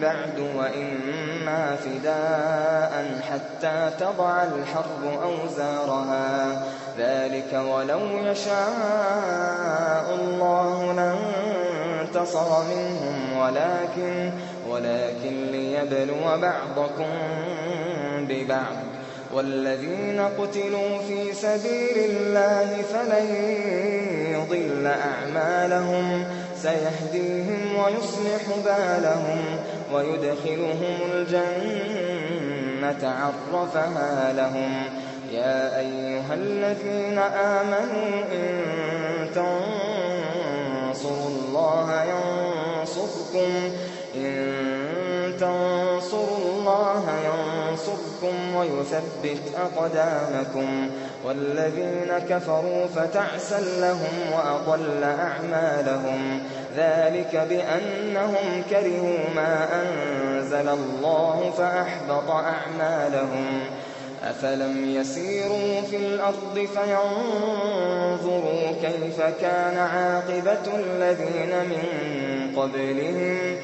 بعد وإما فداء حتى تضع الحرب أوزارها. ذلك ولو يشاء الله لانتصر منهم ولكن ولكن ليبلو بعضكم ببعض. والذين قتلوا في سبيل الله فلن يضل أعمالهم. سيهديهم ويصلح بالهم. ويدخلهم الجنة عرفها لهم. يا أيها الذين آمنوا إن تنصروا الله ينصركم إن تنصروا الله ينصركم ويثبت أقدامكم. والذين كفروا فتعسا لهم وأضل أعمالهم. ذلك بأنهم كرهوا ما أنزل الله فأحبط أعمالهم. أفلم يسيروا في الأرض فينظروا كيف كان عاقبة الذين من قبلهم.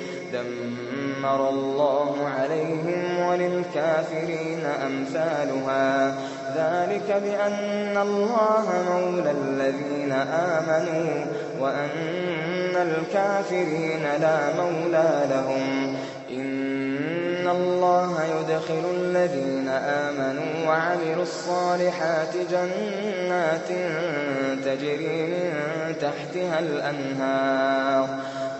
دمر الله عليهم وللكافرين أمثالها. ذلك بأن الله مولى الذين آمنوا وأن الكافرين لا مولى لهم. إن الله يدخل الذين آمنوا وعملوا الصالحات جنات تجري من تحتها الأنهار.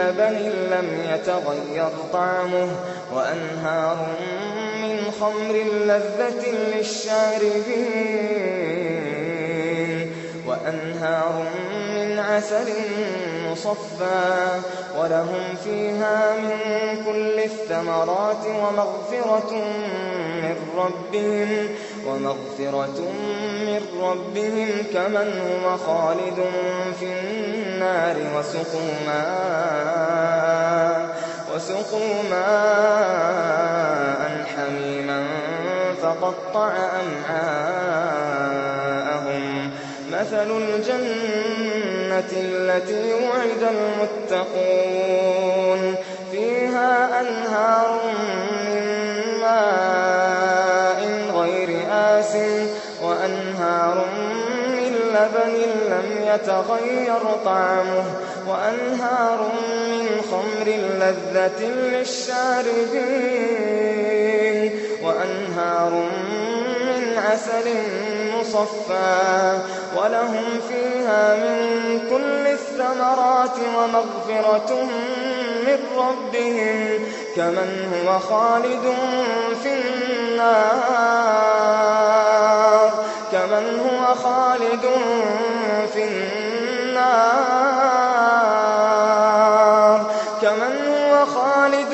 لبن لم يتغير طعمه وأنهار من خمر لذة للشاربين وأنهار من عسل مصفى ولهم فيها من كل الثمرات ومغفرة من ربهم ومغفرة من ربهم كمن هو خالد في النار وسقوا ماء وسقوا ماء حميما فقطع أمعاءهم. مثل الجنة التي وعد المتقون فيها أنهار من ماء غير آسٍ وأنهار من لبن لم يتغير طعمه وأنهار من خمر لذة للشاربين وأنهار من عسل مصفى ولهم فيها من كل الثمرات ومغفرة من ربهم كمن هو خالد في النار كمن هو خالد في النار كمن هو خالد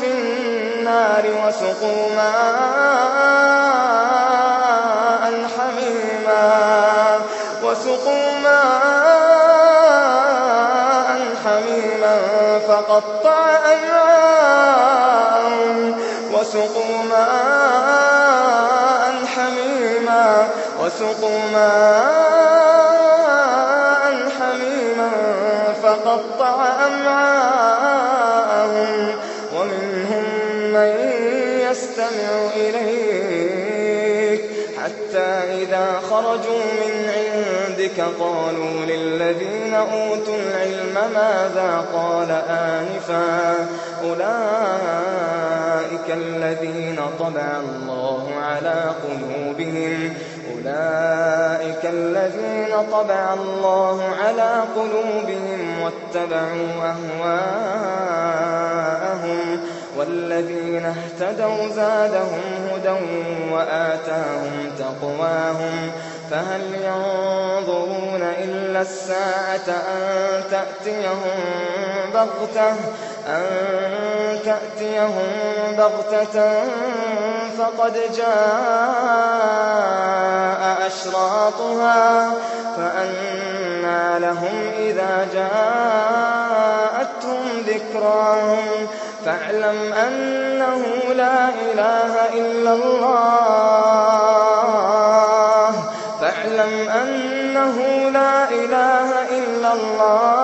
في النار وسقوا ماء وسقوا ماء حميما وسقوا ماء حميما فقطع أمعاءهم ومنهم من يستمع إليك. حتى إذا خرجوا من عندك قالوا للذين أوتوا العلم ماذا؟ قال آنفا. أولئك الذين طبع الله على قلوبهم أولئك الذين طبع الله على قلوبهم واتبعوا أهواءهم والذين اهتدوا زادهم هدى وآتاهم تقواهم. فهل ينظرون إلا الساعة أن تأتيهم بغتة؟ أن تأتيهم بغتة فقد جاء أشراطها فأنى لهم إذا جاءتهم ذكراهم. فاعلم أنه لا إله إلا الله. فاعلم أنه لا إله إلا الله.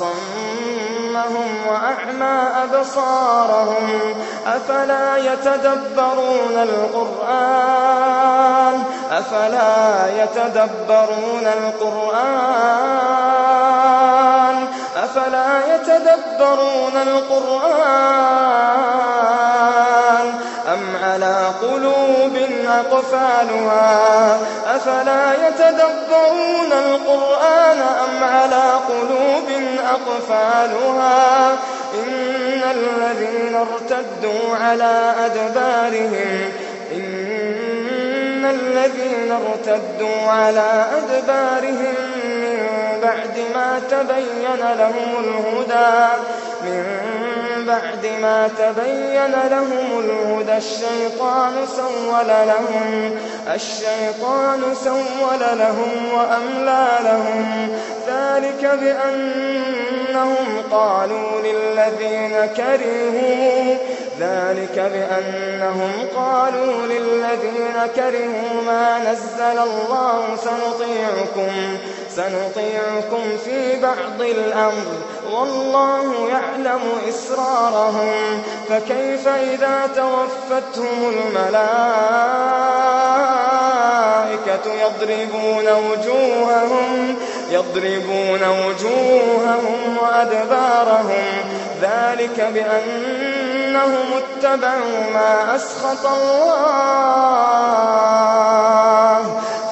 فأصمهم وأعمى أبصارهم أفلا يتدبرون القرآن أفلا يتدبرون القرآن أفلا يتدبرون القرآن أم على قلوب أقفالها أفلا يتدبرون القرآن أم على قلوب أقفالها إن الذين ارتدوا على أدبارهم إن الذين ارتدوا على أدبارهم من بعد ما تبين لهم الهدى من بعد ما تبين لهم الهدى الشيطان سول لهم. الشيطان سول لهم وأملى لهم. ذلك بأنهم قالوا للذين كرهوا ذلك بأنهم قالوا للذين كرهوا ما نزل الله سنطيعكم. سنطيعكم في بعض الأمر. والله يعلم إسرارهم. فكيف إذا توفتهم الملائكة يضربون وجوههم؟ يضربون وجوههم وأدبارهم. ذلك بأنهم اتبعوا ما أسخط الله.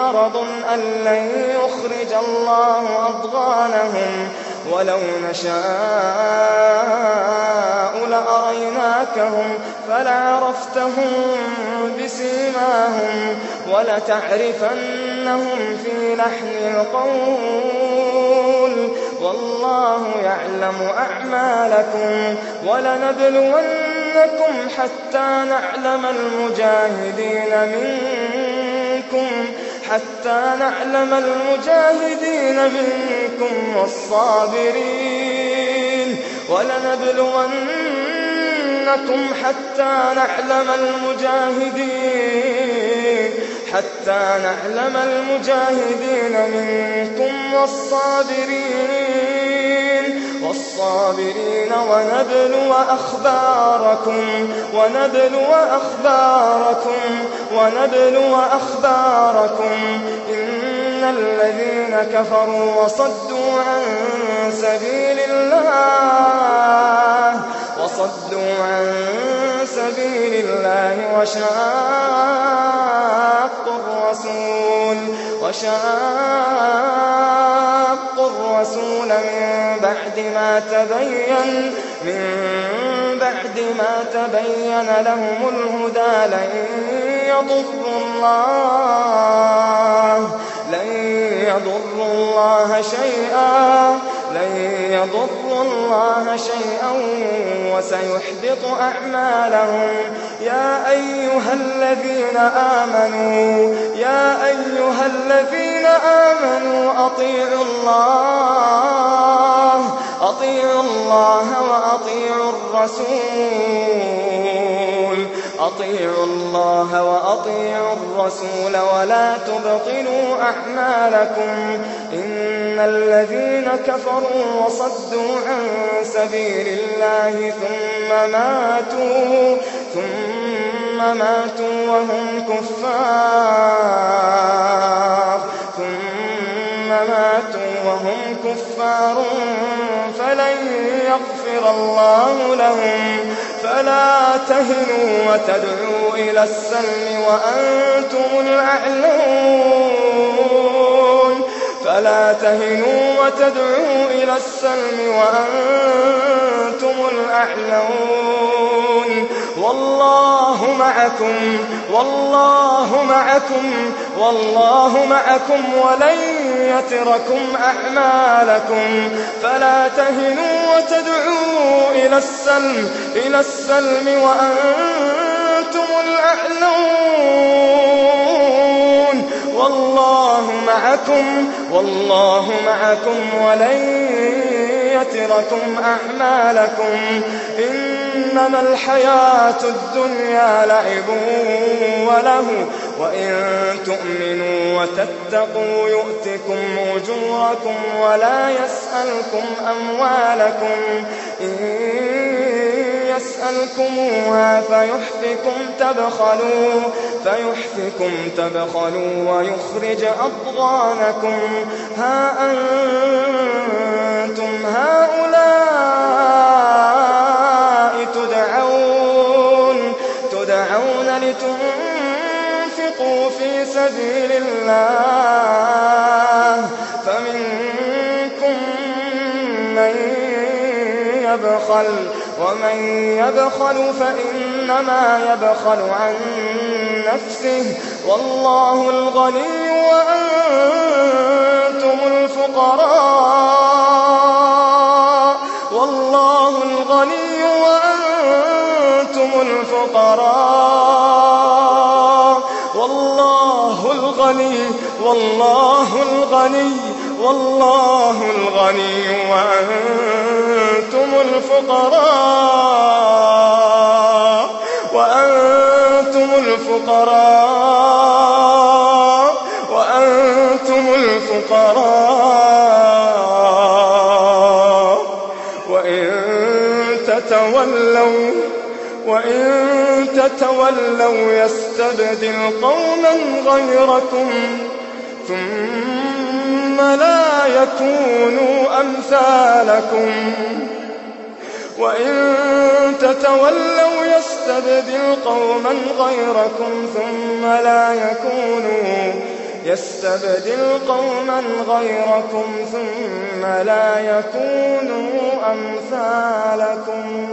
مرض أن لن يخرج الله أضغانهم ولو نشاء لأريناكهم فلعرفتهم بسيماهم ولتعرفنهم في لحن القول والله يعلم أعمالكم ولنبلونكم حتى نعلم المجاهدين منكم حتى نعلم المجاهدين منكم والصابرين. ولنبلونكم حتى نعلم المجاهدين. حتى نعلم المجاهدين منكم والصابرين. والصابرين ونبلو أخباركم ونبلو أخباركم ونبلو أخباركم. إن الذين كفروا وصدوا عن سبيل الله وصدوا عن سبيل الله وشاقوا الرسول وشاقوا الرسول من بعد ما تبين من بعد ما تبين لهم الهدى لن يضروا الله لن يضروا الله شيئا لن يضروا الله شيئا وسيحبط أعمالهم. يا أيها الذين آمنوا أيها الذين آمنوا أطيعوا الله أطيعوا الله وأطيعوا الرسول. أطيعوا الله وأطيعوا الرسول ولا تبطلوا أعمالكم. إن الذين كفروا وصدوا عن سبيل الله ثم ماتوا ثم ماتوا وهم كفار. يغفر الله لهم فلا تهنوا وتدعوا إلى السلم وأنتم الأعلون فلا تهنوا وتدعوا إلى السلم وأنتم الأعلون والله معكم والله معكم والله معكم ولن يتركم أعمالكم فلا تهنوا وتدعوا إلى السلم إلى السلم وأنتم الأعلون. والله معكم والله معكم ولن يتركم أعمالكم. إنما الحياة الدنيا لعب وله وإن تؤمنوا وتتقوا يؤتكم أجوركم ولا يسألكم أموالكم. إن يسألكموها فيحفكم تبخلوا فيحفكم تبخلوا ويخرج أضغانكم. ها أنتم هؤلاء تدعون تدعون لتنفقوا في سبيل الله فمنكم من يبخل ومن يبخل فإنما يبخل عن نفسه والله الغني وأنتم الفقراء والله الغني وأنتم الفقراء. الغني والله الغني والله الغني وأنتم الفقراء وأنتم الفقراء. وإن تتولوا يستبدل قوما غيركم ثم لا يكونوا أمثالكم. وإن تتولوا يستبدل قوما غيركم ثم لا يكونوا يستبدل قوما غيركم ثم لا يكونوا أمثالكم.